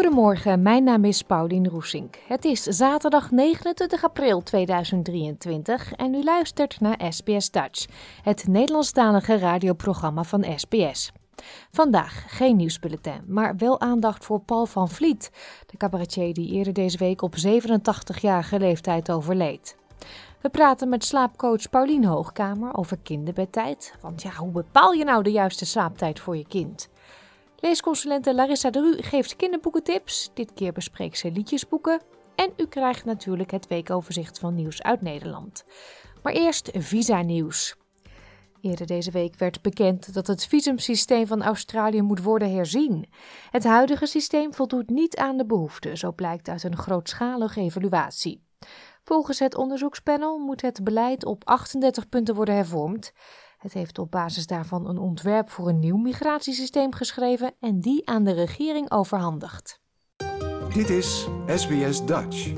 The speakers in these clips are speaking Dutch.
Goedemorgen, mijn naam is Paulien Roesink. Het is zaterdag 29 april 2023 en u luistert naar SBS Dutch, het Nederlandstalige radioprogramma van SBS. Vandaag geen nieuwsbulletin, maar wel aandacht voor Paul van Vliet, de cabaretier die eerder deze week op 87-jarige leeftijd overleed. We praten met slaapcoach Paulien Hoogkamer over kinderbedtijd. Want ja, hoe bepaal je nou de juiste slaaptijd voor je kind? Leesconsulente Larissa de Ru geeft kinderboekentips. Dit keer bespreekt ze liedjesboeken. En u krijgt natuurlijk het weekoverzicht van nieuws uit Nederland. Maar eerst visa-nieuws. Eerder deze week werd bekend dat het visumsysteem van Australië moet worden herzien. Het huidige systeem voldoet niet aan de behoeften, zo blijkt uit een grootschalige evaluatie. Volgens het onderzoekspanel moet het beleid op 38 punten worden hervormd. Het heeft op basis daarvan een ontwerp voor een nieuw migratiesysteem geschreven en die aan de regering overhandigd. Dit is SBS Dutch.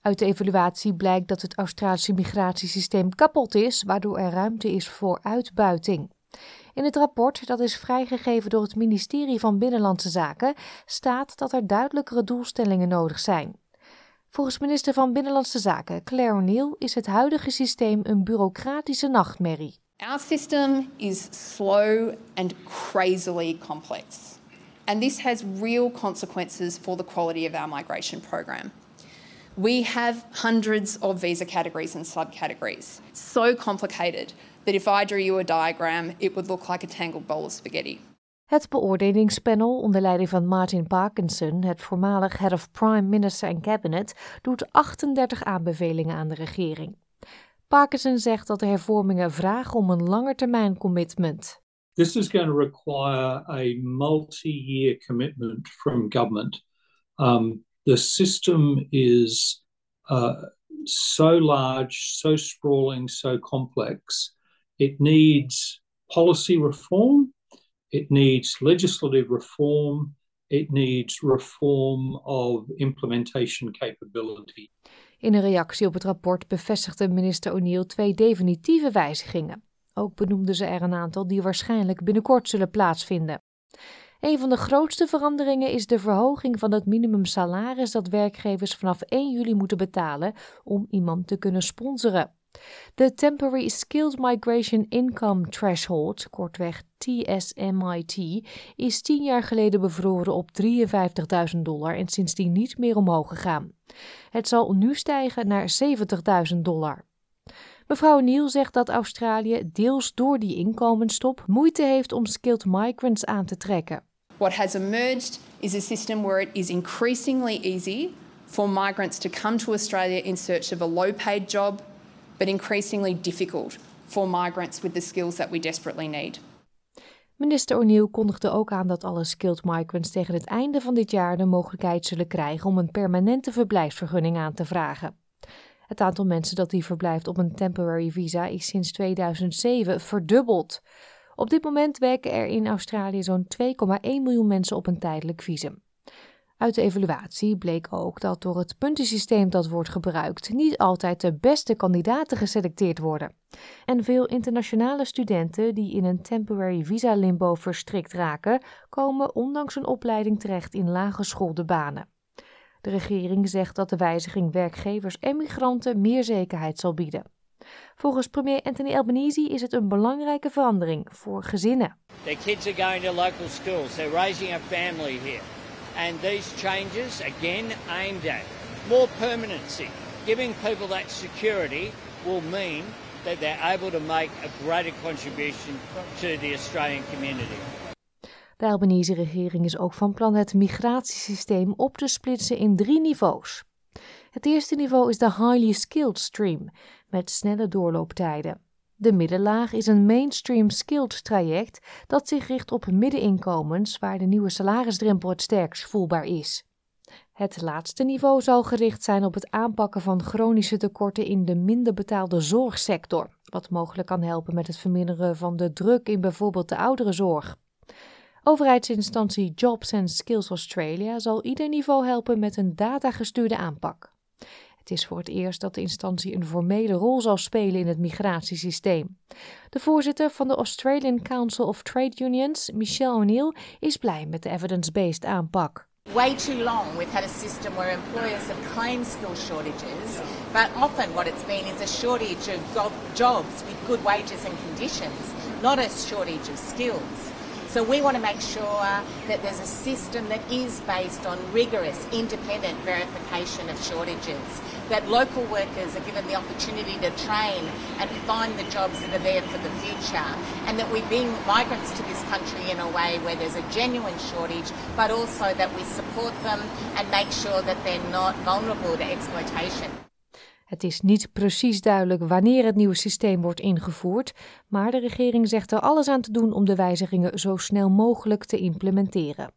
Uit de evaluatie blijkt dat het Australische migratiesysteem kapot is, waardoor er ruimte is voor uitbuiting. In het rapport, dat is vrijgegeven door het ministerie van Binnenlandse Zaken, staat dat er duidelijkere doelstellingen nodig zijn. Volgens minister van Binnenlandse Zaken Claire O'Neill is het huidige systeem een bureaucratische nachtmerrie. Our system is slow and crazily complex. And this has real consequences for the quality of our migration program. We have hundreds of visa categories and subcategories. So complicated that if I drew you a diagram, it would look like a tangled bowl of spaghetti. Het beoordelingspanel onder leiding van Martin Parkinson, het voormalig head of prime minister en cabinet, doet 38 aanbevelingen aan de regering. Parkinson zegt dat de hervormingen vragen om een langetermijn commitment. This is going to require a multi-year commitment from government. Um, the system is uh, so large, so sprawling, so complex. It needs policy reform It needs legislative reform. It needs reform of implementation capability. In een reactie op het rapport bevestigde minister O'Neill twee definitieve wijzigingen. Ook benoemde ze er een aantal die waarschijnlijk binnenkort zullen plaatsvinden. Een van de grootste veranderingen is de verhoging van het minimumsalaris dat werkgevers vanaf 1 juli moeten betalen om iemand te kunnen sponsoren. De Temporary Skilled Migration Income Threshold, kortweg TSMIT, is tien jaar geleden bevroren op 53.000 dollar en sindsdien niet meer omhoog gegaan. Het zal nu stijgen naar 70.000 dollar. Mevrouw Neal zegt dat Australië deels door die inkomensstop moeite heeft om skilled migrants aan te trekken. What has emerged is a system where it is increasingly easy for migrants to come to Australia in search of a low-paid job but increasingly difficult for migrants with the skills that we desperately need. Minister O'Neill kondigde ook aan dat alle skilled migrants tegen het einde van dit jaar de mogelijkheid zullen krijgen om een permanente verblijfsvergunning aan te vragen. Het aantal mensen dat die verblijft op een temporary visa is sinds 2007 verdubbeld. Op dit moment werken er in Australië zo'n 2,1 miljoen mensen op een tijdelijk visum. Uit de evaluatie bleek ook dat door het puntensysteem dat wordt gebruikt niet altijd de beste kandidaten geselecteerd worden. En veel internationale studenten die in een temporary visa limbo verstrikt raken, komen ondanks een opleiding terecht in laaggeschoolde banen. De regering zegt dat de wijziging werkgevers en migranten meer zekerheid zal bieden. Volgens premier Anthony Albanese is het een belangrijke verandering voor gezinnen. Their kids are going to local schools. They're raising a family here. And these changes, again, aimed at more permanency. Giving people that security will mean that they're able to make a greater contribution to the Australian community. De Albanese-regering is ook van plan het migratiesysteem op te splitsen in drie niveaus. Het eerste niveau is de Highly Skilled Stream, met snelle doorlooptijden. De middenlaag is een mainstream skilled traject dat zich richt op middeninkomens waar de nieuwe salarisdrempel het sterkst voelbaar is. Het laatste niveau zal gericht zijn op het aanpakken van chronische tekorten in de minder betaalde zorgsector, wat mogelijk kan helpen met het verminderen van de druk in bijvoorbeeld de ouderenzorg. Overheidsinstantie Jobs and Skills Australia zal ieder niveau helpen met een datagestuurde aanpak. Het is voor het eerst dat de instantie een formele rol zal spelen in het migratiesysteem. De voorzitter van de Australian Council of Trade Unions, Michelle O'Neill, is blij met de evidence-based aanpak. Way too long we've had a system where employers have claimed skill shortages, but often what it's been is a shortage of jobs with good wages and conditions, not a shortage of skills. So we want to make sure that there's a system that is based on rigorous independent verification of shortages, that local workers are given the opportunity to train and find the jobs that are there for the future, and that we bring migrants to this country in a way where there's a genuine shortage, but also that we support them and make sure that they're not vulnerable to exploitation. Het is niet precies duidelijk wanneer het nieuwe systeem wordt ingevoerd, maar de regering zegt er alles aan te doen om de wijzigingen zo snel mogelijk te implementeren.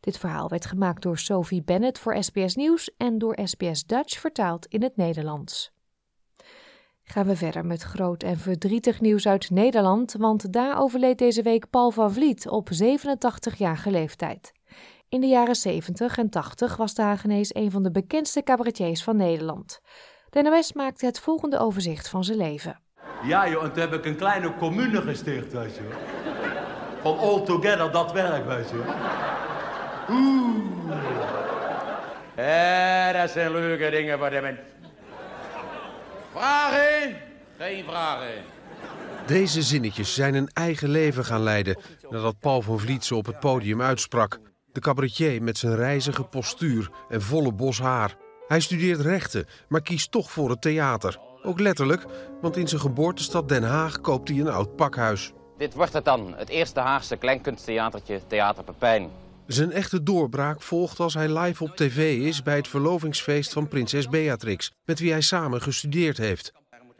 Dit verhaal werd gemaakt door Sophie Bennett voor SBS Nieuws en door SBS Dutch vertaald in het Nederlands. Gaan we verder met groot en verdrietig nieuws uit Nederland, want daar overleed deze week Paul van Vliet op 87-jarige leeftijd. In de jaren 70 en 80 was de Hagenees een van de bekendste cabaretiers van Nederland. De NOS maakte het volgende overzicht van zijn leven. Ja joh, en toen heb ik een kleine commune gesticht, weet je Van all together, dat werk, weet je Oeh. Ja, dat zijn leuke dingen voor de mensen. Vragen? Geen vragen. Deze zinnetjes zijn een eigen leven gaan leiden nadat Paul van Vliet ze op het podium uitsprak. De cabaretier met zijn reizige postuur en volle bos haar. Hij studeert rechten, maar kiest toch voor het theater. Ook letterlijk, want in zijn geboortestad Den Haag koopt hij een oud pakhuis. Dit wordt het dan, het eerste Haagse kleinkunsttheatertje Theater Pepijn. Zijn echte doorbraak volgt als hij live op tv is bij het verlovingsfeest van prinses Beatrix, met wie hij samen gestudeerd heeft.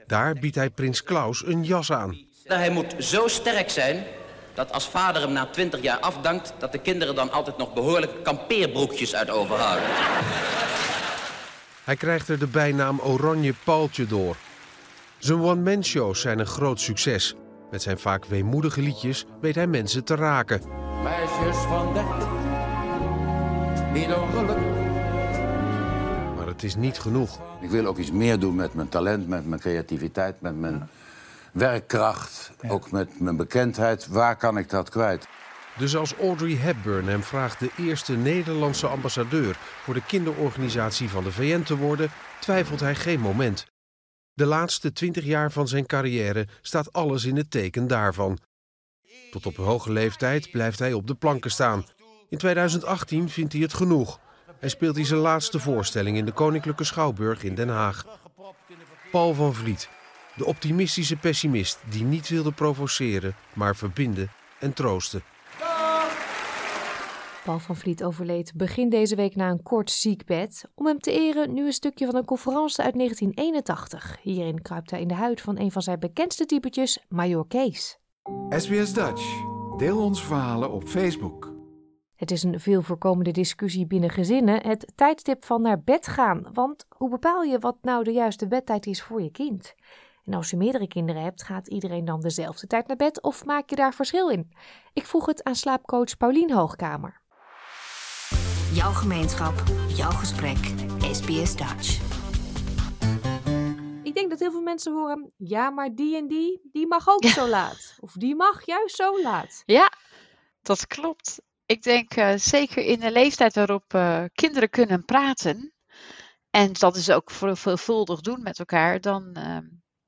Daar biedt hij prins Klaus een jas aan. Hij moet zo sterk zijn dat als vader hem na twintig jaar afdankt... dat de kinderen dan altijd nog behoorlijk kampeerbroekjes uit overhouden. Hij krijgt er de bijnaam Oranje Paaltje door. Zijn one-man-shows zijn een groot succes. Met zijn vaak weemoedige liedjes weet hij mensen te raken. Meisjes van Maar het is niet genoeg. Ik wil ook iets meer doen met mijn talent, met mijn creativiteit, met mijn werkkracht. Ook met mijn bekendheid. Waar kan ik dat kwijt? Dus als Audrey Hepburn hem vraagt de eerste Nederlandse ambassadeur voor de kinderorganisatie van de VN te worden, twijfelt hij geen moment. De laatste twintig jaar van zijn carrière staat alles in het teken daarvan. Tot op hoge leeftijd blijft hij op de planken staan. In 2018 vindt hij het genoeg. Hij speelt hij zijn laatste voorstelling in de Koninklijke Schouwburg in Den Haag. Paul van Vliet, de optimistische pessimist die niet wilde provoceren, maar verbinden en troosten. Paul van Vliet overleed begin deze week na een kort ziekbed. Om hem te eren nu een stukje van een conferentie uit 1981. Hierin kruipt hij in de huid van een van zijn bekendste typetjes, Major Kees. SBS Dutch. Deel onze verhalen op Facebook. Het is een veel voorkomende discussie binnen gezinnen, het tijdstip van naar bed gaan. Want hoe bepaal je wat nou de juiste bedtijd is voor je kind? En als je meerdere kinderen hebt, gaat iedereen dan dezelfde tijd naar bed of maak je daar verschil in? Ik vroeg het aan slaapcoach Paulien Hoogkamer. Jouw gemeenschap, jouw gesprek, SBS Dutch. Ik denk dat heel veel mensen horen, ja, maar die en die, die mag ook zo laat. Of die mag juist zo laat. Ja, dat klopt. Ik denk uh, zeker in de leeftijd waarop uh, kinderen kunnen praten, en dat is ook veelvuldig doen met elkaar, dan uh,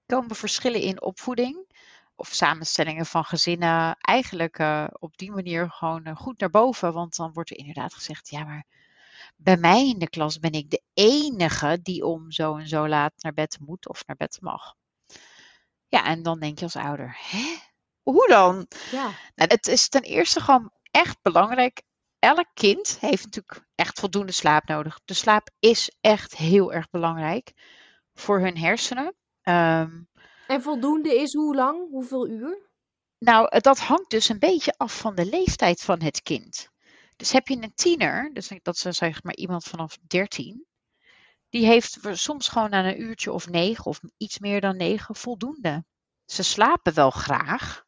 komen verschillen in opvoeding of samenstellingen van gezinnen eigenlijk uh, op die manier gewoon goed naar boven. Want dan wordt er inderdaad gezegd, ja maar bij mij in de klas ben ik de enige die om zo en zo laat naar bed moet of naar bed mag. Ja, en dan denk je als ouder, hè? Hoe dan? Ja. Nou, het is ten eerste gewoon echt belangrijk. Elk kind heeft natuurlijk echt voldoende slaap nodig. De slaap is echt heel erg belangrijk voor hun hersenen. Ehm, En voldoende is hoe lang? Hoeveel uur? nou, dat hangt dus een beetje af van de leeftijd van het kind. Dus heb je een tiener, dus dat is zeg maar iemand vanaf 13, die heeft soms gewoon aan een uurtje of negen of iets meer dan negen voldoende. Ze slapen wel graag,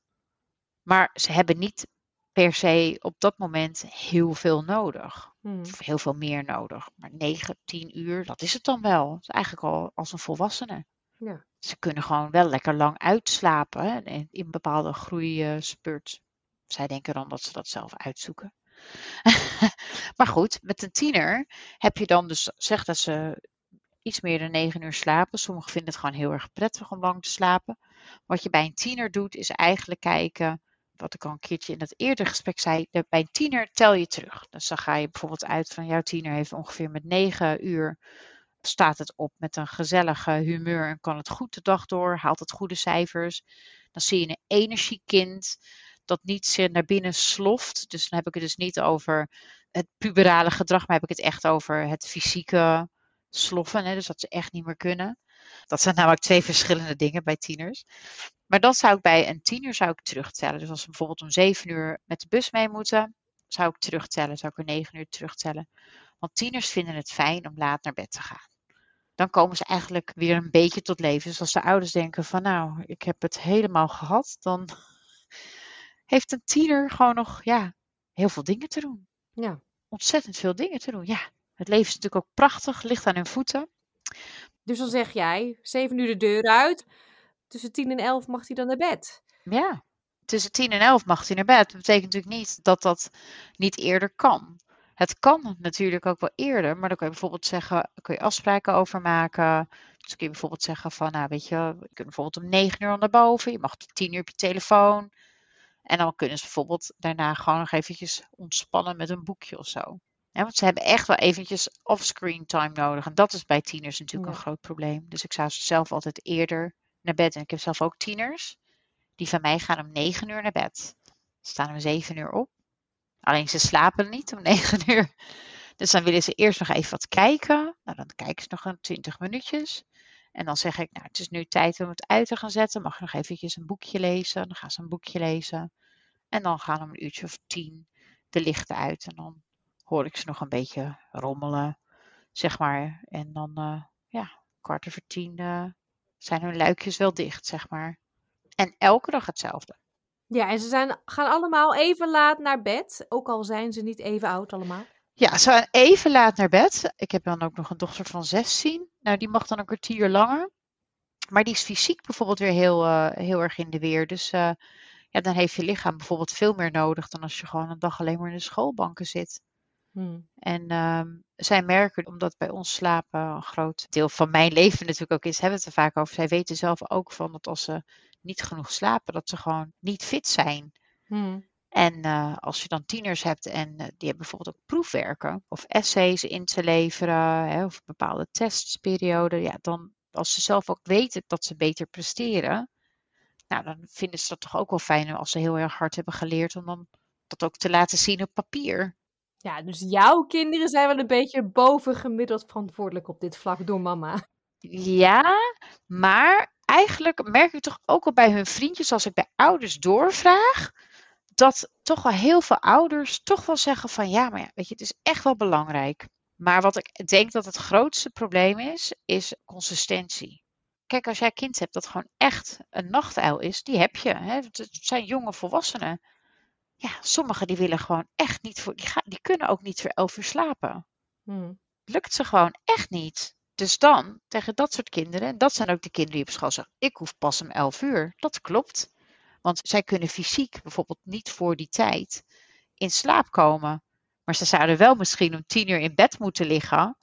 maar ze hebben niet per se op dat moment heel veel nodig. Hmm. Of heel veel meer nodig. Maar 9, 10 uur, dat is het dan wel. Dat is eigenlijk al als een volwassene. Ja. Ze kunnen gewoon wel lekker lang uitslapen in, in bepaalde groeispurt. Zij denken dan dat ze dat zelf uitzoeken. maar goed, met een tiener heb je dan dus, zeg dat ze iets meer dan 9 uur slapen. Sommigen vinden het gewoon heel erg prettig om lang te slapen. Wat je bij een tiener doet, is eigenlijk kijken, wat ik al een keertje in het eerdere gesprek zei, dat bij een tiener tel je terug. Dus dan ga je bijvoorbeeld uit van jouw tiener heeft ongeveer met 9 uur staat het op met een gezellige humeur en kan het goed de dag door, haalt het goede cijfers. Dan zie je een energiekind dat niet naar binnen sloft. Dus dan heb ik het dus niet over het puberale gedrag, maar heb ik het echt over het fysieke sloffen. Hè? Dus dat ze echt niet meer kunnen. Dat zijn namelijk twee verschillende dingen bij tieners. Maar dan zou ik bij een tiener zou ik terugtellen. Dus als ze bijvoorbeeld om zeven uur met de bus mee moeten, zou ik terugtellen. Zou ik er negen uur terugtellen. Want tieners vinden het fijn om laat naar bed te gaan. Dan komen ze eigenlijk weer een beetje tot leven. Dus als de ouders denken van nou, ik heb het helemaal gehad, dan heeft een tiener gewoon nog ja, heel veel dingen te doen. Ja. Ontzettend veel dingen te doen. Ja, het leven is natuurlijk ook prachtig, ligt aan hun voeten. Dus dan zeg jij, zeven uur de deur uit. Tussen tien en elf mag hij dan naar bed. Ja, tussen 10 en 11 mag hij naar bed. Dat betekent natuurlijk niet dat dat niet eerder kan. Het kan natuurlijk ook wel eerder, maar dan kun je bijvoorbeeld zeggen, kun je afspraken over maken. Dus kun je bijvoorbeeld zeggen van, nou weet je, je kunt bijvoorbeeld om 9 uur naar boven, je mag tot 10 uur op je telefoon. En dan kunnen ze bijvoorbeeld daarna gewoon nog eventjes ontspannen met een boekje of zo. Ja, want ze hebben echt wel eventjes off-screen time nodig. En dat is bij tieners natuurlijk Ja. een groot probleem. Dus ik zou ze zelf altijd eerder naar bed. En ik heb zelf ook tieners. Die van mij gaan om 9 uur naar bed. Staan om 7 uur op. Alleen ze slapen niet om 9 uur. Dus dan willen ze eerst nog even wat kijken. Nou, dan kijken ze nog een 20 minuutjes. En dan zeg ik, nou, het is nu tijd om het uit te gaan zetten. Mag je nog eventjes een boekje lezen? Dan gaan ze een boekje lezen. En dan gaan om een uurtje of tien de lichten uit. En dan hoor ik ze nog een beetje rommelen, zeg maar. En dan, eh, ja, kwart over tien eh, zijn hun luikjes wel dicht, zeg maar. En elke dag hetzelfde. Ja, en ze zijn, gaan allemaal even laat naar bed. Ook al zijn ze niet even oud allemaal. Ja, ze gaan even laat naar bed. Ik heb dan ook nog een dochter van 16. Nou, die mag dan een kwartier langer. Maar die is fysiek bijvoorbeeld weer heel, eh, heel erg in de weer. Dus eh, ja, dan heeft je lichaam bijvoorbeeld veel meer nodig dan als je gewoon een dag alleen maar in de schoolbanken zit. Hmm. En ehm, zij merken, omdat bij ons slapen een groot deel van mijn leven natuurlijk ook is, hebben we het er vaak over. Zij weten zelf ook van dat als ze niet genoeg slapen, dat ze gewoon niet fit zijn. Hmm. En eh, als je dan tieners hebt en eh, die hebben bijvoorbeeld ook proefwerken of essays in te leveren, hè, of bepaalde testperioden, ja, dan als ze zelf ook weten dat ze beter presteren, nou, dan vinden ze dat toch ook wel fijn als ze heel erg hard hebben geleerd om dan dat ook te laten zien op papier. Ja, dus jouw kinderen zijn wel een beetje bovengemiddeld verantwoordelijk op dit vlak door mama. Ja, maar eigenlijk merk ik toch ook al bij hun vriendjes, als ik bij ouders doorvraag, dat toch wel heel veel ouders toch wel zeggen van ja, maar ja, weet je, het is echt wel belangrijk. Maar wat ik denk dat het grootste probleem is, is consistentie. Kijk, als jij kind hebt dat gewoon echt een nachtuil is, die heb je. Hè? Het zijn jonge volwassenen. Ja, sommigen die willen gewoon echt niet voor, die, gaan, die kunnen ook niet voor elf uur slapen. Hmm. Lukt ze gewoon echt niet. Dus dan, tegen dat soort kinderen, en dat zijn ook de kinderen die op school zeggen, ik hoef pas om 11 uur. Dat klopt. Want zij kunnen fysiek bijvoorbeeld niet voor die tijd in slaap komen. Maar ze zouden wel misschien om 10 uur in bed moeten liggen.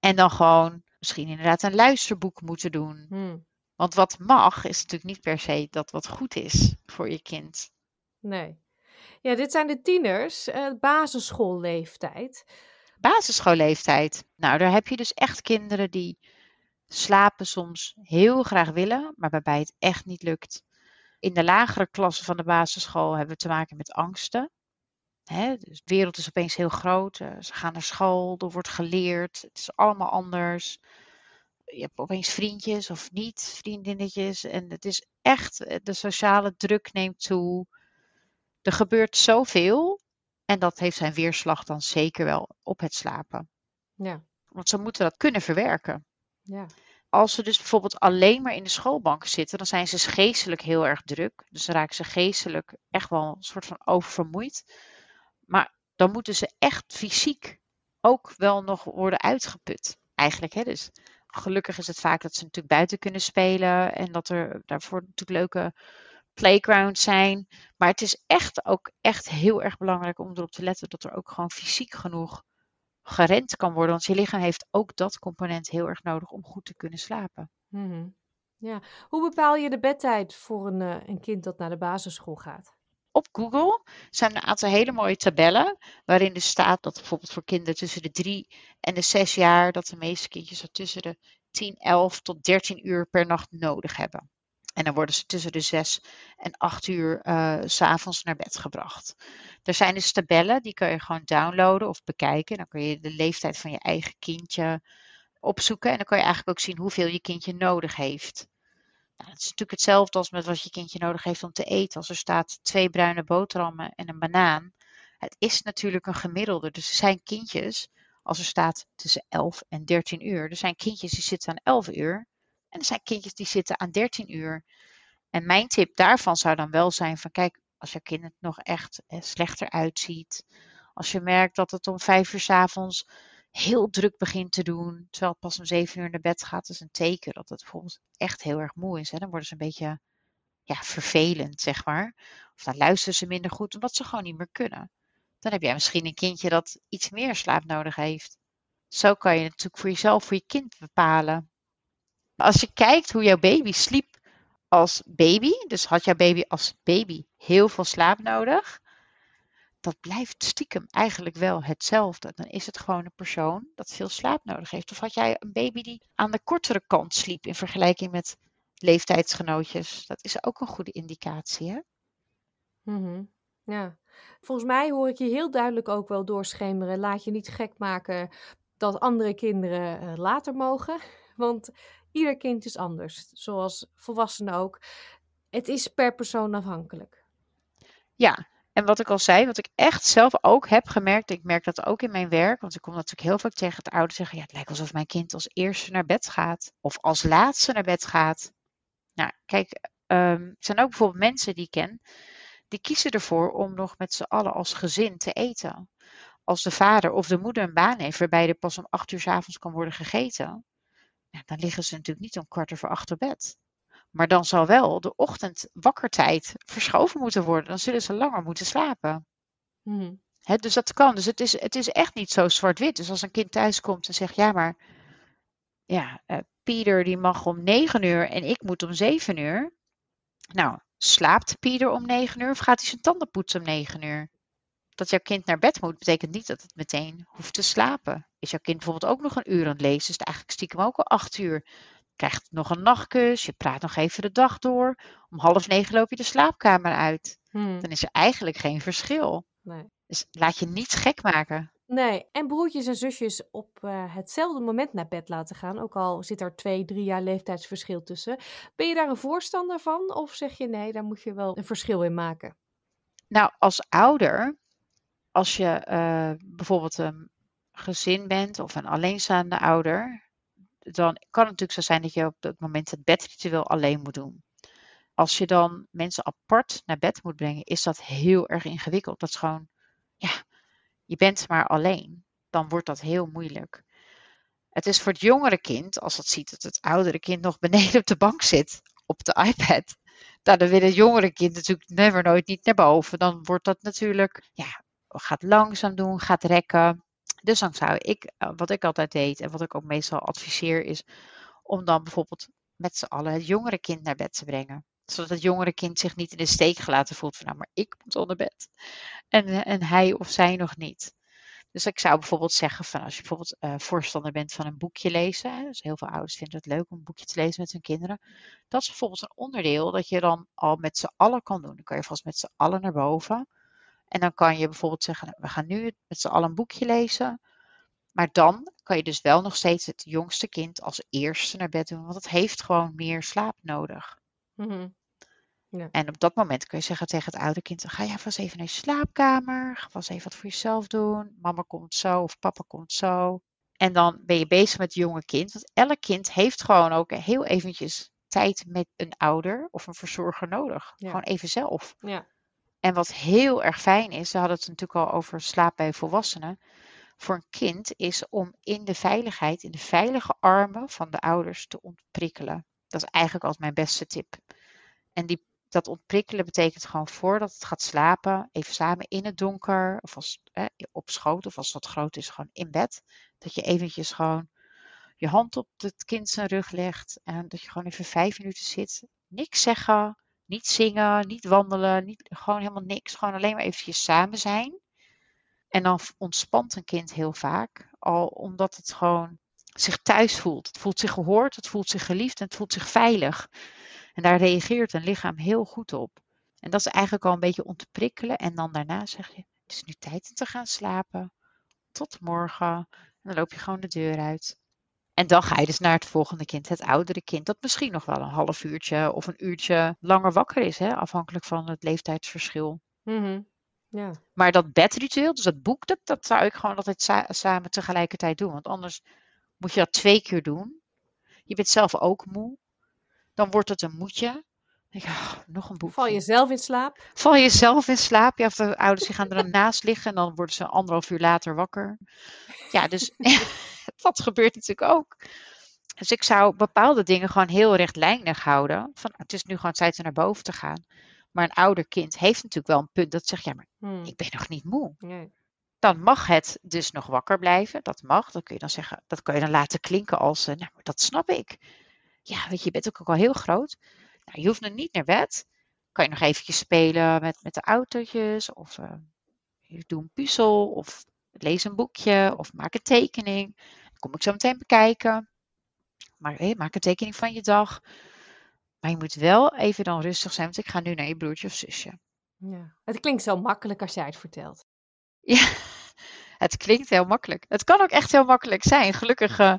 En dan gewoon misschien inderdaad een luisterboek moeten doen. Hmm. Want wat mag, is natuurlijk niet per se dat wat goed is voor je kind. Nee. Ja, dit zijn de tieners, eh, basisschoolleeftijd. Basisschoolleeftijd. Nou, daar heb je dus echt kinderen die slapen soms heel graag willen, maar waarbij het echt niet lukt. In de lagere klassen van de basisschool hebben we te maken met angsten. Hè, dus de wereld is opeens heel groot. eh, ze gaan naar school, er wordt geleerd. Het is allemaal anders. Je hebt opeens vriendjes of niet, vriendinnetjes. En het is echt, eh, de sociale druk neemt toe. Er gebeurt zoveel. En dat heeft zijn weerslag dan zeker wel op het slapen. Ja. Want ze moeten dat kunnen verwerken. Ja. Als ze dus bijvoorbeeld alleen maar in de schoolbank zitten, dan zijn ze geestelijk heel erg druk. Dus dan raken ze geestelijk echt wel een soort van oververmoeid. Maar dan moeten ze echt fysiek ook wel nog worden uitgeput. Eigenlijk, hè? Dus gelukkig is het vaak dat ze natuurlijk buiten kunnen spelen en dat er daarvoor natuurlijk leuke playgrounds zijn. Maar het is echt ook echt heel erg belangrijk om erop te letten dat er ook gewoon fysiek genoeg gerend kan worden. Want je lichaam heeft ook dat component heel erg nodig om goed te kunnen slapen. Mhm. ja. Hoe bepaal je de bedtijd voor een, eh, een kind dat naar de basisschool gaat? Op Google zijn er een aantal hele mooie tabellen waarin dus staat dat bijvoorbeeld voor kinderen tussen de 3 en de 6 jaar dat de meeste kindjes zo tussen de 10, 11 tot 13 uur per nacht nodig hebben. En dan worden ze tussen de 6 en 8 uur eh, s s'avonds naar bed gebracht. Er zijn dus tabellen, die kan je gewoon downloaden of bekijken. Dan kun je de leeftijd van je eigen kindje opzoeken. En dan kan je eigenlijk ook zien hoeveel je kindje nodig heeft. Nou, het is natuurlijk hetzelfde als met wat je kindje nodig heeft om te eten. Als er staat twee bruine boterhammen en een banaan. Het is natuurlijk een gemiddelde. Dus er zijn kindjes, als er staat tussen 11 en 13 uur. Er zijn kindjes die zitten aan 11 uur. En er zijn kindjes die zitten aan 13 uur. En mijn tip daarvan zou dan wel zijn van kijk, als je kind het nog echt eh, slechter uitziet. Als je merkt dat het om 5 uur 's avonds heel druk begint te doen, terwijl het pas om 7 uur naar bed gaat, is een teken dat het bijvoorbeeld echt heel erg moe is. Hè? Dan worden ze een beetje ja, vervelend, zeg maar. Of dan luisteren ze minder goed, omdat ze gewoon niet meer kunnen. Dan heb jij misschien een kindje dat iets meer slaap nodig heeft. Zo kan je natuurlijk voor jezelf, voor je kind bepalen. Als je kijkt hoe jouw baby sliep als baby, dus had jouw baby als baby heel veel slaap nodig, dat blijft stiekem eigenlijk wel hetzelfde. Dan is het gewoon een persoon dat veel slaap nodig heeft. Of had jij een baby die aan de kortere kant sliep in vergelijking met leeftijdsgenootjes? Dat is ook een goede indicatie, hè? Mhm. Ja. Volgens mij hoor ik je heel duidelijk ook wel doorschemeren. Laat je niet gek maken dat andere kinderen eh, later mogen. Want ieder kind is anders. Zoals volwassenen ook. Het is per persoon afhankelijk. Ja, en wat ik al zei, wat ik echt zelf ook heb gemerkt, ik merk dat ook in mijn werk, want ik kom natuurlijk heel vaak tegen het ouder zeggen, ja, het lijkt alsof mijn kind als eerste naar bed gaat of als laatste naar bed gaat. Nou, kijk, ehm, er zijn ook bijvoorbeeld mensen die ik ken, die kiezen ervoor om nog met z'n allen als gezin te eten. Als de vader of de moeder een baan heeft waarbij er pas om acht uur 's avonds kan worden gegeten, dan liggen ze natuurlijk niet om kwart over acht op bed. Maar dan zal wel de ochtend wakkertijd verschoven moeten worden. Dan zullen ze langer moeten slapen. Hè, dus dat kan. Dus het is, het is echt niet zo zwart-wit. Dus als een kind thuis komt en zegt, ja, maar ja, eh, Pieter die mag om negen uur en ik moet om zeven uur. Nou, slaapt Pieter om negen uur of gaat hij zijn tanden poetsen om negen uur? Dat jouw kind naar bed moet, betekent niet dat het meteen hoeft te slapen. Is jouw kind bijvoorbeeld ook nog een uur aan het lezen, is het eigenlijk stiekem ook al acht uur. Krijgt nog een nachtkus, je praat nog even de dag door. Om half negen loop je de slaapkamer uit. Hmm. Dan is er eigenlijk geen verschil. Nee. Dus laat je niet gek maken. Nee, en broertjes en zusjes op eh, hetzelfde moment naar bed laten gaan, ook al zit er twee, drie jaar leeftijdsverschil tussen. Ben je daar een voorstander van? Of zeg je nee, daar moet je wel een verschil in maken? Nou, als ouder, als je eh, bijvoorbeeld een gezin bent of een alleenstaande ouder, dan kan het natuurlijk zo zijn dat je op dat moment het bedritueel alleen moet doen. Als je dan mensen apart naar bed moet brengen, is dat heel erg ingewikkeld. Dat is gewoon, ja, je bent maar alleen. Dan wordt dat heel moeilijk. Het is voor het jongere kind, als het ziet dat het oudere kind nog beneden op de bank zit, op de iPad, nou, dan wil het jongere kind natuurlijk never nooit niet naar boven. Dan wordt dat natuurlijk, ja, gaat langzaam doen, gaat rekken. Dus dan zou ik, eh, wat ik altijd deed en wat ik ook meestal adviseer, is om dan bijvoorbeeld met z'n allen het jongere kind naar bed te brengen. Zodat het jongere kind zich niet in de steek gelaten voelt van nou, maar ik moet onder bed. En, eh, en hij of zij nog niet. Dus ik zou bijvoorbeeld zeggen van als je bijvoorbeeld eh, voorstander bent van een boekje lezen. Dus heel veel ouders vinden het leuk om een boekje te lezen met hun kinderen. Dat is bijvoorbeeld een onderdeel dat je dan al met z'n allen kan doen. Dan kan je vast met z'n allen naar boven. En dan kan je bijvoorbeeld zeggen, nou, we gaan nu met z'n allen een boekje lezen. Maar dan kan je dus wel nog steeds het jongste kind als eerste naar bed doen, want het heeft gewoon meer slaap nodig. Mhm. Ja. En op dat moment kun je zeggen tegen het oude kind, ga jij vast even naar je slaapkamer, ga vast even wat voor jezelf doen. Mama komt zo of papa komt zo. En dan ben je bezig met het jonge kind. Want elk kind heeft gewoon ook heel eventjes tijd met een ouder of een verzorger nodig. Ja. Gewoon even zelf. Ja. En wat heel erg fijn is, we hadden het natuurlijk al over slaap bij volwassenen. Voor een kind is om in de veiligheid, in de veilige armen van de ouders te ontprikkelen. Dat is eigenlijk altijd mijn beste tip. En die, dat ontprikkelen betekent gewoon voordat het gaat slapen, even samen in het donker, of als, eh, op schoot, of als wat groot is, gewoon in bed. Dat je eventjes gewoon je hand op het kind zijn rug legt en dat je gewoon even vijf minuten zit. Niks zeggen, niet zingen, niet wandelen, niet, gewoon helemaal niks. Gewoon alleen maar eventjes samen zijn. En dan ontspant een kind heel vaak, al omdat het gewoon zich thuis voelt. Het voelt zich gehoord, het voelt zich geliefd en het voelt zich veilig. En daar reageert een lichaam heel goed op. En dat is eigenlijk al een beetje om te prikkelen. En dan daarna zeg je, het is nu tijd om te gaan slapen. Tot morgen. En dan loop je gewoon de deur uit. En dan ga je dus naar het volgende kind, het oudere kind, dat misschien nog wel een half uurtje of een uurtje langer wakker is, hè, afhankelijk van het leeftijdsverschil. Mhm. Ja. Maar dat bedritueel, dus dat boek, dat, dat zou ik gewoon altijd sa- samen tegelijkertijd doen. Want anders moet je dat twee keer doen. Je bent zelf ook moe. Dan wordt het een moedje. Je, "Ah, nog een boek. Val je zelf in slaap? Val je zelf in slaap? Ja, of de ouders die gaan er dan naast liggen en dan worden ze anderhalf uur later wakker. Ja, dus dat gebeurt natuurlijk ook. Dus ik zou bepaalde dingen gewoon heel rechtlijnig houden. Van, het is nu gewoon tijd om naar boven te gaan. Maar een ouder kind heeft natuurlijk wel een punt dat zegt, ja, maar Hmm. ik ben nog niet moe. Nee. Dan mag het dus nog wakker blijven. Dat mag. Dat kun je dan zeggen, dat kun je dan laten klinken als, eh, nou, maar dat snap ik. Ja, weet je, je bent ook al heel groot. Nou, je hoeft nog niet naar bed. Kan je nog eventjes spelen met, met de autootjes. Of eh, je doet een puzzel. Of lees een boekje. Of maak een tekening. Dan kom ik zo meteen bekijken. Maar maak een tekening van je dag. Maar je moet wel even dan rustig zijn. Want ik ga nu naar je broertje of zusje. Ja. Het klinkt zo makkelijk als jij het vertelt. Ja, het klinkt heel makkelijk. Het kan ook echt heel makkelijk zijn. Gelukkig eh,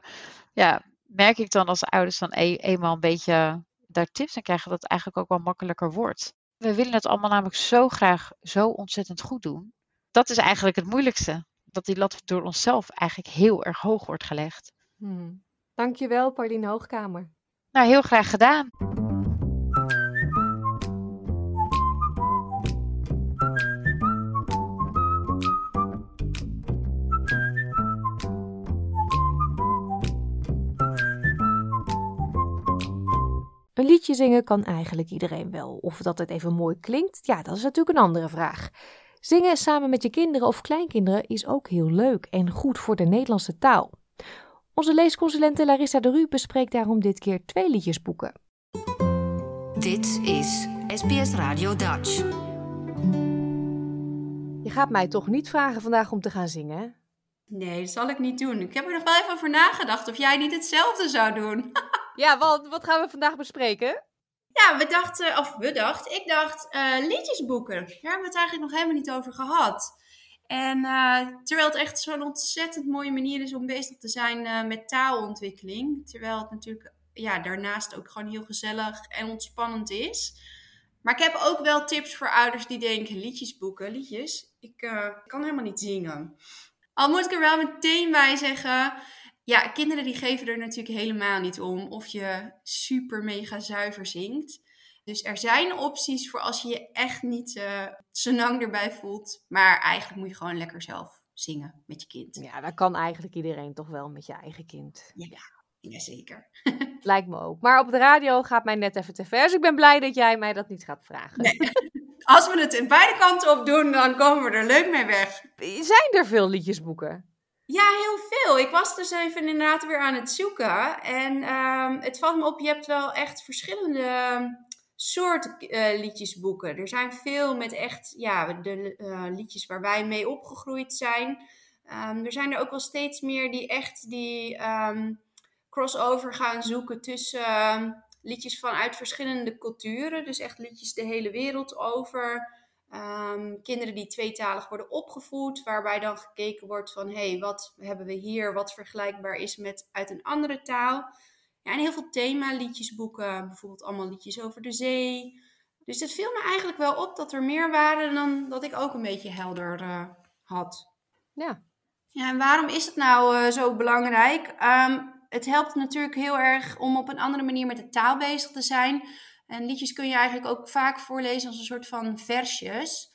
ja, merk ik dan als ouders dan e- eenmaal een beetje daar tips aan krijgen, dat het eigenlijk ook wel makkelijker wordt. We willen het allemaal namelijk zo graag zo ontzettend goed doen. Dat is eigenlijk het moeilijkste. Dat die lat door onszelf eigenlijk heel erg hoog wordt gelegd. Hmm. Dankjewel, Pauline Hoogkamer. Nou, heel graag gedaan. Een liedje zingen kan eigenlijk iedereen wel. Of dat het even mooi klinkt, ja, dat is natuurlijk een andere vraag. Zingen samen met je kinderen of kleinkinderen is ook heel leuk en goed voor de Nederlandse taal. Onze leesconsulente Larissa de Ru bespreekt daarom dit keer twee liedjesboeken. Dit is SBS Radio Dutch. Je gaat mij toch niet vragen vandaag om te gaan zingen, hè? Nee, dat zal ik niet doen. Ik heb er nog wel even over nagedacht of jij niet hetzelfde zou doen. Ja, wat, gaan we vandaag bespreken? Ja, we dachten, of we dachten, ik dacht eh, liedjesboeken. Daar hebben we het eigenlijk nog helemaal niet over gehad. En eh, terwijl het echt zo'n ontzettend mooie manier is om bezig te zijn eh, met taalontwikkeling. Terwijl het natuurlijk ja, daarnaast ook gewoon heel gezellig en ontspannend is. Maar ik heb ook wel tips voor ouders die denken, liedjesboeken, liedjes, ik kan helemaal niet zingen. Al moet ik er wel meteen bij zeggen, ja, kinderen die geven er natuurlijk helemaal niet om of je super mega zuiver zingt. Dus er zijn opties voor als je je echt niet eh senang erbij voelt. Maar eigenlijk moet je gewoon lekker zelf zingen met je kind. Ja, dat kan eigenlijk iedereen toch wel met je eigen kind. Ja, jazeker. Lijkt me ook. Maar op de radio gaat mij net even te ver. Dus ik ben blij dat jij mij dat niet gaat vragen. Als we het in beide kanten op doen, dan komen we er leuk mee weg. Zijn er veel liedjesboeken? Ja, heel veel. Ik was dus even inderdaad weer aan het zoeken. En ehm, het valt me op, je hebt wel echt verschillende soorten eh, liedjesboeken. Er zijn veel met echt, ja, de eh, liedjes waar wij mee opgegroeid zijn. Ehm, er zijn er ook wel steeds meer die echt die ehm, crossover gaan zoeken tussen ehm, liedjes vanuit verschillende culturen. Dus echt liedjes de hele wereld over. Ehm, kinderen die tweetalig worden opgevoed, waarbij dan gekeken wordt van hé, hey, wat hebben we hier wat vergelijkbaar is met uit een andere taal. Ja, en heel veel themaliedjesboeken, bijvoorbeeld allemaal liedjes over de zee. Dus het viel me eigenlijk wel op dat er meer waren dan dat ik ook een beetje helder uh, had. Ja. Ja, en waarom is het nou uh, zo belangrijk? Um, het helpt natuurlijk heel erg om op een andere manier met de taal bezig te zijn. En liedjes kun je eigenlijk ook vaak voorlezen als een soort van versjes.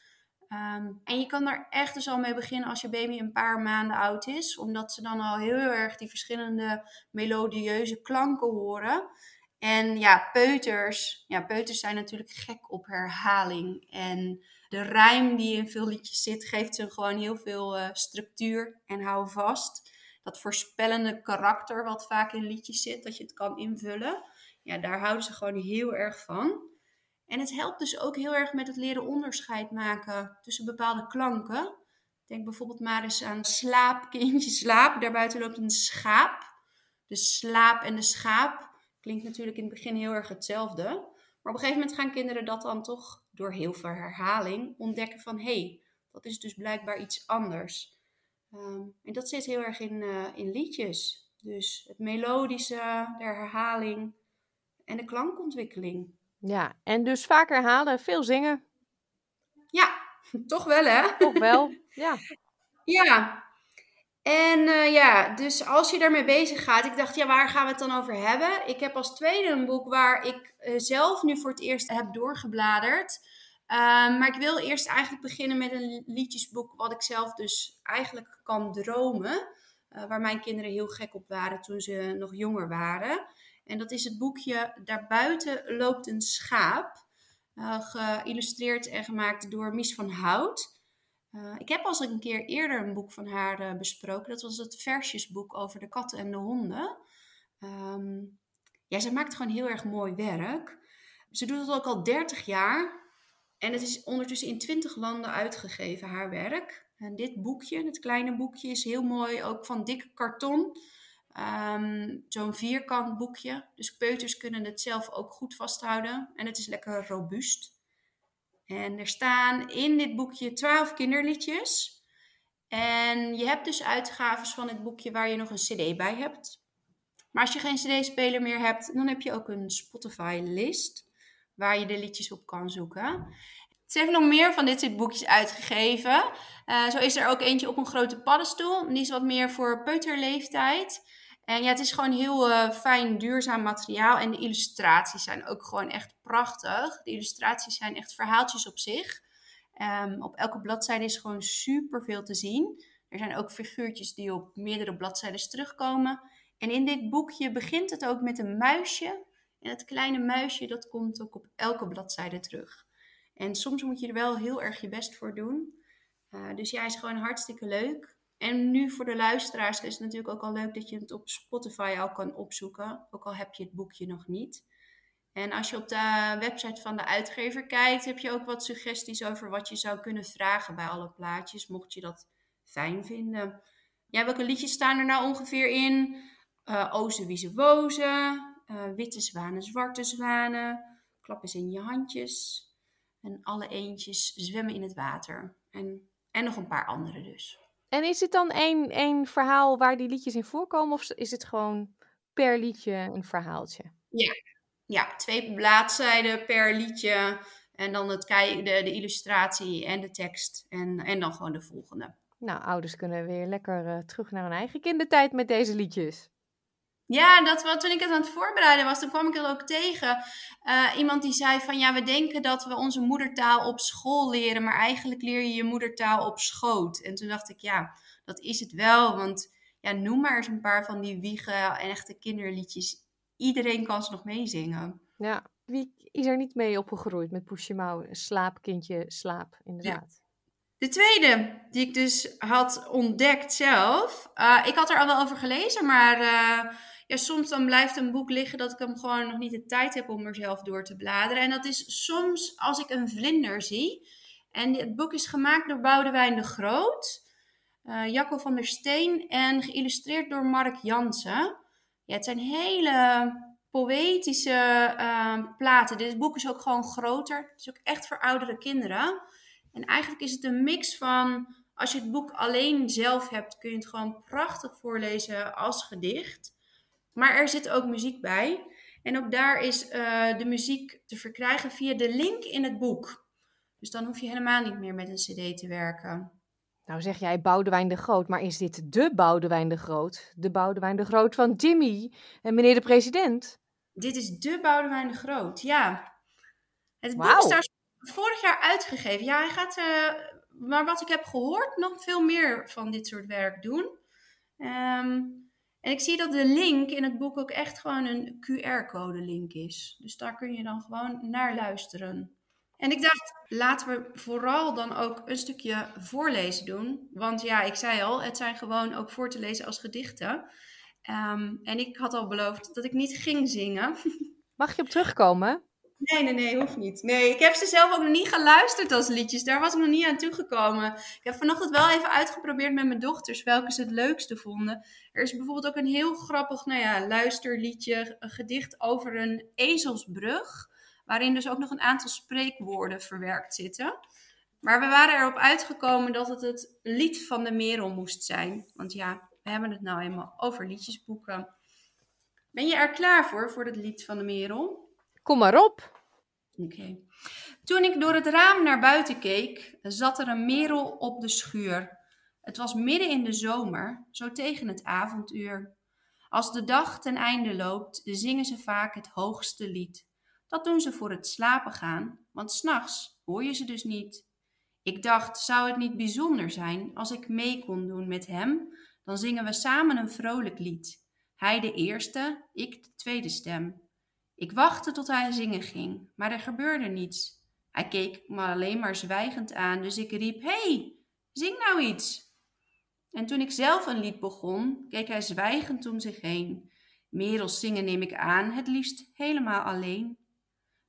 Um, en je kan er echt dus al mee beginnen als je baby een paar maanden oud is, omdat ze dan al heel erg die verschillende melodieuze klanken horen. En ja, peuters, ja, peuters zijn natuurlijk gek op herhaling. En de rijm die in veel liedjes zit, geeft ze gewoon heel veel uh, structuur en hou vast. Dat voorspellende karakter wat vaak in liedjes zit, dat je het kan invullen. Ja, daar houden ze gewoon heel erg van. En het helpt dus ook heel erg met het leren onderscheid maken tussen bepaalde klanken. Denk bijvoorbeeld maar eens aan slaap, kindje, slaap. Daarbuiten loopt een schaap. De slaap en de schaap klinkt natuurlijk in het begin heel erg hetzelfde. Maar op een gegeven moment gaan kinderen dat dan toch door heel veel herhaling ontdekken van hé, hey, dat is dus blijkbaar iets anders. Um, en dat zit heel erg in, uh, in liedjes. Dus het melodische, de herhaling en de klankontwikkeling. Ja, en dus vaak herhalen, veel zingen. Ja, toch wel hè? Toch wel, ja. Ja, en uh, ja, dus als je daarmee bezig gaat, ik dacht, ja, waar gaan we het dan over hebben? Ik heb als tweede een boek waar ik uh, zelf nu voor het eerst heb doorgebladerd. Uh, maar ik wil eerst eigenlijk beginnen met een liedjesboek wat ik zelf dus eigenlijk kan dromen. waar mijn kinderen heel gek op waren toen ze nog jonger waren. En dat is het boekje Daarbuiten loopt een schaap. geïllustreerd en gemaakt door Mies van Hout. Uh, ik heb al een keer eerder een boek van haar uh, besproken. Dat was het versjesboek over de katten en de honden. Um, ja, ze maakt gewoon heel erg mooi werk. Ze doet het ook al 30 jaar. En het is ondertussen in 20 landen uitgegeven, haar werk. En dit boekje, het kleine boekje, is heel mooi, ook van dik karton. Um, Zo'n vierkant boekje. Dus peuters kunnen het zelf ook goed vasthouden. En het is lekker robuust. En er staan in dit boekje twaalf kinderliedjes. En je hebt dus uitgaves van het boekje waar je nog een CD bij hebt. Maar als je geen CD-speler meer hebt, dan heb je ook een Spotify-list waar je de liedjes op kan zoeken. Ze heeft nog meer van dit soort boekjes uitgegeven. Uh, zo is er ook eentje op een grote paddenstoel. Die is wat meer voor peuterleeftijd. En ja, het is gewoon heel uh, fijn, duurzaam materiaal. En de illustraties zijn ook gewoon echt prachtig. De illustraties zijn echt verhaaltjes op zich. Um, op elke bladzijde is gewoon super veel te zien. Er zijn ook figuurtjes die op meerdere bladzijden terugkomen. En in dit boekje begint het ook met een muisje. En het kleine muisje, dat komt ook op elke bladzijde terug. En soms moet je er wel heel erg je best voor doen. Uh, dus ja, is gewoon hartstikke leuk. En nu voor de luisteraars is het natuurlijk ook al leuk dat je het op Spotify al kan opzoeken, ook al heb je het boekje nog niet. En als je op de website van de uitgever kijkt, heb je ook wat suggesties over wat je zou kunnen vragen bij alle plaatjes, mocht je dat fijn vinden. Ja, welke liedjes staan er nou ongeveer in? Uh, Oze, Wieze, Woze, uh, Witte Zwanen, Zwarte Zwanen, Klap eens in je handjes en alle eentjes zwemmen in het water. En, en nog een paar andere dus. En is het dan één, één verhaal waar die liedjes in voorkomen? Of is het gewoon per liedje een verhaaltje? Ja, ja twee bladzijden per liedje. En dan het, de, de illustratie en de tekst. En, en dan gewoon de volgende. Nou, ouders kunnen weer lekker uh, terug naar hun eigen kindertijd met deze liedjes. Ja, dat, wat, toen ik het aan het voorbereiden was, toen kwam ik er ook tegen. Uh, iemand die zei van ja, we denken dat we onze moedertaal op school leren, maar eigenlijk leer je je moedertaal op schoot. En toen dacht ik, ja, dat is het wel. Want ja, noem maar eens een paar van die wiegen en echte kinderliedjes. Iedereen kan ze nog meezingen. Ja, wie is er niet mee opgegroeid met Poesje Mouw? Slaap, kindje, slaap, inderdaad. De tweede, die ik dus had ontdekt zelf. Uh, ik had er al wel over gelezen, maar uh, ja, soms dan blijft een boek liggen dat ik hem gewoon nog niet de tijd heb om er zelf door te bladeren. En dat is soms als ik een vlinder zie. En het boek is gemaakt door Boudewijn de Groot, uh, Jacco van der Steen en geïllustreerd door Mark Jansen. Ja, het zijn hele poëtische uh, platen. Dit boek is ook gewoon groter. Het is ook echt voor oudere kinderen. En eigenlijk is het een mix van, als je het boek alleen zelf hebt, kun je het gewoon prachtig voorlezen als gedicht. Maar er zit ook muziek bij. En ook daar is uh, de muziek te verkrijgen via de link in het boek. Dus dan hoef je helemaal niet meer met een CD te werken. Nou zeg jij Boudewijn de Groot, maar is dit de Boudewijn de Groot? De Boudewijn de Groot van Jimmy en meneer de president? Dit is de Boudewijn de Groot, ja. Het boek is daar vorig jaar uitgegeven. Ja, hij gaat, uh, maar wat ik heb gehoord, nog veel meer van dit soort werk doen. Um, en ik zie dat de link in het boek ook echt gewoon een QR-code link is. Dus daar kun je dan gewoon naar luisteren. En ik dacht, laten we vooral dan ook een stukje voorlezen doen. Want ja, ik zei al, het zijn gewoon ook voor te lezen als gedichten. Ehm, en ik had al beloofd dat ik niet ging zingen. Mag je op terugkomen? Nee, nee, nee, hoeft niet. Nee, ik heb ze zelf ook nog niet geluisterd als liedjes. Daar was ik nog niet aan toegekomen. Ik heb vanochtend wel even uitgeprobeerd met mijn dochters welke ze het leukste vonden. Er is bijvoorbeeld ook een heel grappig, nou ja, luisterliedje, een gedicht over een ezelsbrug. Waarin dus ook nog een aantal spreekwoorden verwerkt zitten. Maar we waren erop uitgekomen dat het het lied van de Merel moest zijn. Want ja, we hebben het nou eenmaal over liedjesboeken. Ben je er klaar voor, voor het lied van de Merel? Kom maar op. Oké. Toen ik door het raam naar buiten keek, zat er een merel op de schuur. Het was midden in de zomer, zo tegen het avonduur. Als de dag ten einde loopt, zingen ze vaak het hoogste lied. Dat doen ze voor het slapen gaan, want s'nachts hoor je ze dus niet. Ik dacht, zou het niet bijzonder zijn als ik mee kon doen met hem? Dan zingen we samen een vrolijk lied. Hij de eerste, ik de tweede stem. Ik wachtte tot hij zingen ging, maar er gebeurde niets. Hij keek me alleen maar zwijgend aan, dus ik riep: hey, zing nou iets. En toen ik zelf een lied begon, keek hij zwijgend om zich heen. Merels zingen neem ik aan, het liefst helemaal alleen.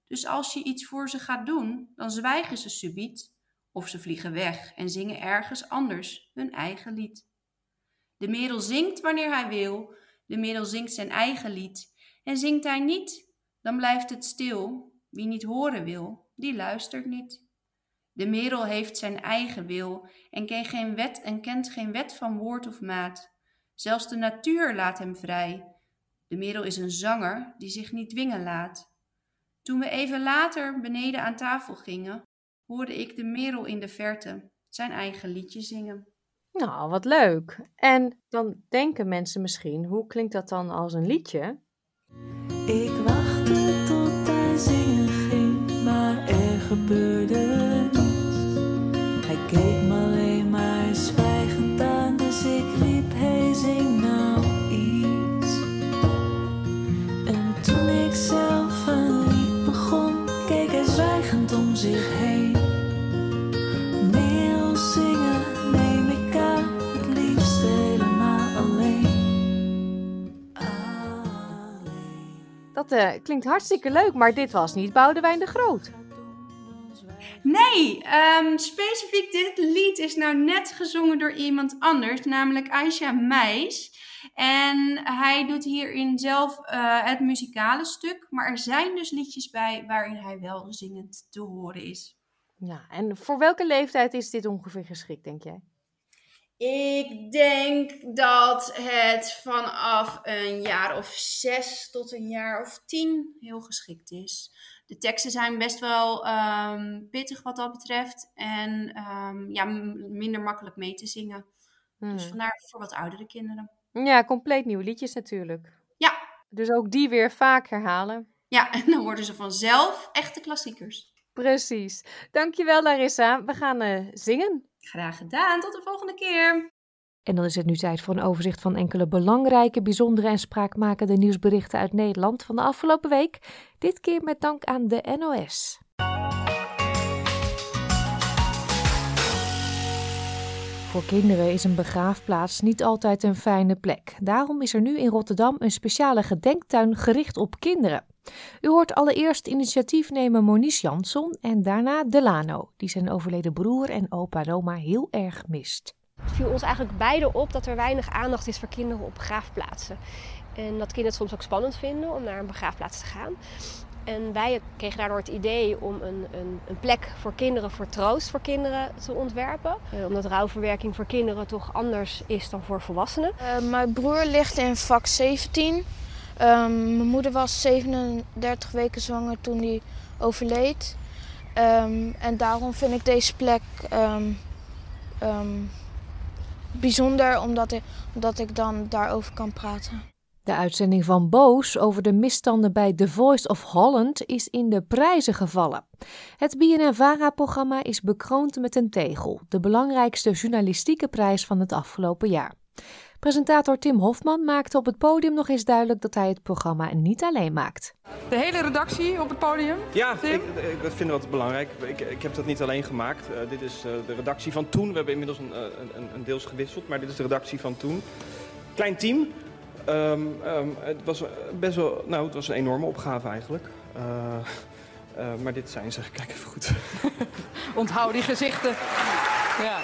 Dus als je iets voor ze gaat doen, dan zwijgen ze subiet, of ze vliegen weg en zingen ergens anders hun eigen lied. De merel zingt wanneer hij wil, de merel zingt zijn eigen lied. En zingt hij niet, dan blijft het stil. Wie niet horen wil, die luistert niet. De merel heeft zijn eigen wil en kent geen wet en kent geen wet van woord of maat. Zelfs de natuur laat hem vrij. De merel is een zanger die zich niet dwingen laat. Toen we even later beneden aan tafel gingen, hoorde ik de merel in de verte zijn eigen liedje zingen. Nou, wat leuk. En dan denken mensen misschien, hoe klinkt dat dan als een liedje? Ik wachtte gebeurde. Hij keek me alleen maar zwijgend aan, dus ik riep: Hey, zing nou iets. En toen ik zelf een lied begon, keek hij zwijgend om zich heen. Dat uh, klinkt hartstikke leuk, maar dit was niet Boudewijn de Groot. Nee, um, specifiek dit lied is nou net gezongen door iemand anders, namelijk Aisha Meis. En hij doet hierin zelf uh, het muzikale stuk, maar er zijn dus liedjes bij waarin hij wel zingend te horen is. Ja, en voor welke leeftijd is dit ongeveer geschikt, denk jij? Ik denk dat het vanaf een jaar of zes tot een jaar of tien heel geschikt is. De teksten zijn best wel um, pittig wat dat betreft en um, ja, minder makkelijk mee te zingen. Hmm. Dus vandaar voor wat oudere kinderen. Ja, compleet nieuwe liedjes natuurlijk. Ja. Dus ook die weer vaak herhalen. Ja, en dan worden ze vanzelf echte klassiekers. Precies. Dankjewel Larissa. We gaan uh, zingen. Graag gedaan, tot de volgende keer. En dan is het nu tijd voor een overzicht van enkele belangrijke, bijzondere en spraakmakende nieuwsberichten uit Nederland van de afgelopen week. Dit keer met dank aan de NOS. Voor kinderen is een begraafplaats niet altijd een fijne plek. Daarom is er nu in Rotterdam een speciale gedenktuin gericht op kinderen. U hoort allereerst initiatiefnemer Monique Jansson en daarna Delano, die zijn overleden broer en opa Roma heel erg mist. Het viel ons eigenlijk beide op dat er weinig aandacht is voor kinderen op begraafplaatsen. En dat kinderen het soms ook spannend vinden om naar een begraafplaats te gaan. En wij kregen daardoor het idee om een, een, een plek voor kinderen, voor troost voor kinderen te ontwerpen. Uh, omdat rouwverwerking voor kinderen toch anders is dan voor volwassenen. Uh, mijn broer ligt in vak 17. Um, mijn moeder was 37 weken zwanger toen hij overleed. Um, en daarom vind ik deze plek um, bijzonder, omdat ik, omdat ik dan daarover kan praten. De uitzending van Boos over de misstanden bij The Voice of Holland is in de prijzen gevallen. Het BNN-VARA-programma is bekroond met een tegel, de belangrijkste journalistieke prijs van het afgelopen jaar. Presentator Tim Hofman maakte op het podium nog eens duidelijk dat hij het programma niet alleen maakt. De hele redactie op het podium? Ja, ik, ik vind dat belangrijk. Ik, ik heb dat niet alleen gemaakt. Uh, dit is uh, de redactie van toen. We hebben inmiddels een, uh, een, een, deels gewisseld, maar dit is de redactie van toen. Klein team. Um, um, het was best wel, nou, het was een enorme opgave eigenlijk. maar dit zijn ze. Kijk even goed. Onthoud die gezichten. Ja.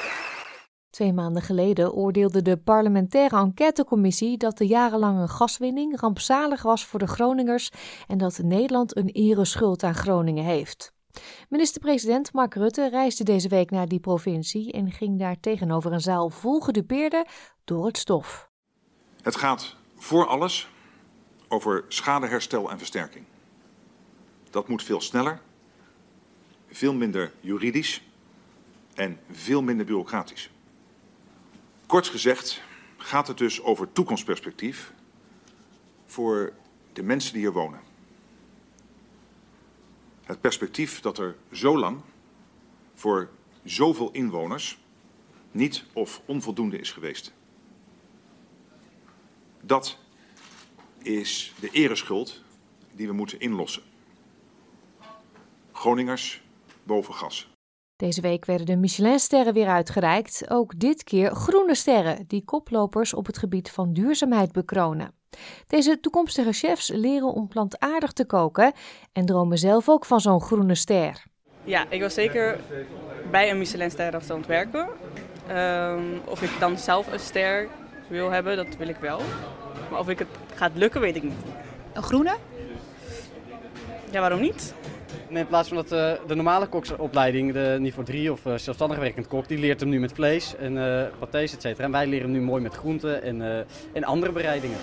Twee maanden geleden oordeelde de parlementaire enquêtecommissie dat de jarenlange gaswinning rampzalig was voor de Groningers en dat Nederland een ereschuld aan Groningen heeft. Minister-president Mark Rutte reisde deze week naar die provincie en ging daar tegenover een zaal vol gedupeerden door het stof. Het gaat voor alles over schadeherstel en versterking. Dat moet veel sneller, veel minder juridisch en veel minder bureaucratisch. Kort gezegd gaat het dus over toekomstperspectief voor de mensen die hier wonen. Het perspectief dat er zo lang voor zoveel inwoners niet of onvoldoende is geweest. Dat is de ereschuld die we moeten inlossen. Groningers boven gas. Deze week werden de Michelinsterren weer uitgereikt. Ook dit keer groene sterren, die koplopers op het gebied van duurzaamheid bekronen. Deze toekomstige chefs leren om plantaardig te koken en dromen zelf ook van zo'n groene ster. Ja, ik wil zeker bij een Michelinsterrestaurant werken. Um, of ik dan zelf een ster wil hebben, dat wil ik wel. Maar of ik het gaat lukken, weet ik niet. Een groene? Ja, waarom niet? In plaats van dat uh, de normale koksopleiding, de niveau 3 of uh, zelfstandig werkend kok, die leert hem nu met vlees en uh, pâtés, et cetera. En wij leren hem nu mooi met groenten en, en andere bereidingen.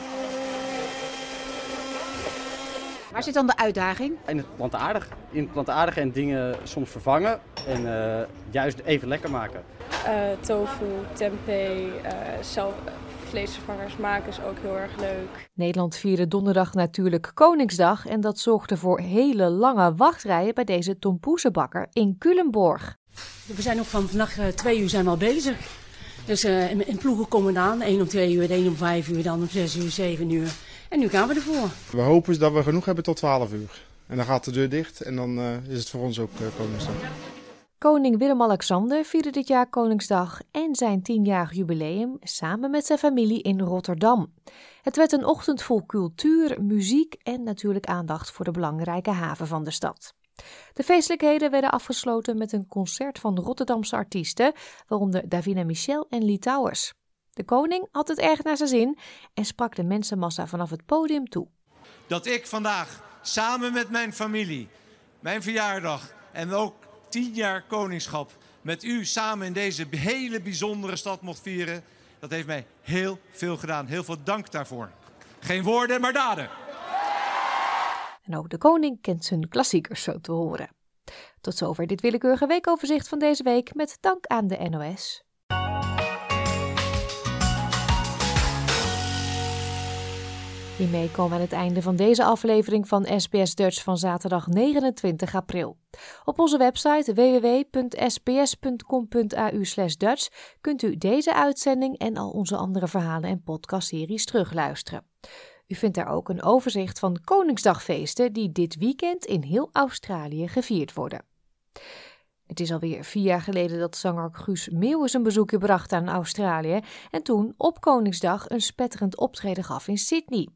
Waar zit dan de uitdaging? In het plantaardig. In het plantaardig en dingen soms vervangen en juist even lekker maken. tofu, tempeh, zelf, vleesvervangers maken is ook heel erg leuk. Nederland vierde donderdag natuurlijk Koningsdag en dat zorgde voor hele lange wachtrijen bij deze tompoezenbakker in Culemborg. We zijn ook van vannacht uh, twee uur zijn we al bezig. Dus uh, in, in, ploegen komen aan, één om twee uur, één om vijf uur, dan om zes uur, zeven uur. En nu gaan we ervoor. We hopen dat we genoeg hebben tot twaalf uur. En dan gaat de deur dicht en dan uh, is het voor ons ook Koningsdag. Koning Willem-Alexander vierde dit jaar Koningsdag en zijn tienjarig jubileum samen met zijn familie in Rotterdam. Het werd een ochtend vol cultuur, muziek en natuurlijk aandacht voor de belangrijke haven van de stad. De feestelijkheden werden afgesloten met een concert van Rotterdamse artiesten, waaronder Davina Michel en Lee Towers. De koning had het erg naar zijn zin en sprak de mensenmassa vanaf het podium toe. Dat ik vandaag samen met mijn familie, mijn verjaardag en ook tien jaar koningschap met u samen in deze hele bijzondere stad mocht vieren. Dat heeft mij heel veel gedaan. Heel veel dank daarvoor. Geen woorden, maar daden. En ook de koning kent zijn klassiekers zo te horen. Tot zover dit willekeurige weekoverzicht van deze week met dank aan de NOS. Hiermee komen we aan het einde van deze aflevering van SBS Dutch van zaterdag 29 april. Op onze website www.sbs.com.au/dutch kunt u deze uitzending en al onze andere verhalen en podcastseries terugluisteren. U vindt daar ook een overzicht van Koningsdagfeesten die dit weekend in heel Australië gevierd worden. Het is alweer vier jaar geleden dat zanger Guus Meeuwis een bezoekje bracht aan Australië en toen op Koningsdag een spetterend optreden gaf in Sydney.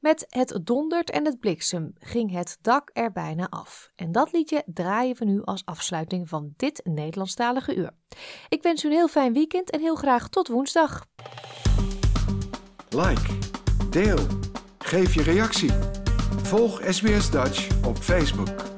Met het dondert en het bliksem ging het dak er bijna af. En dat liedje draaien we nu als afsluiting van dit Nederlandstalige uur. Ik wens u een heel fijn weekend en heel graag tot woensdag. Like, deel, geef je reactie. volg SBS Dutch op Facebook.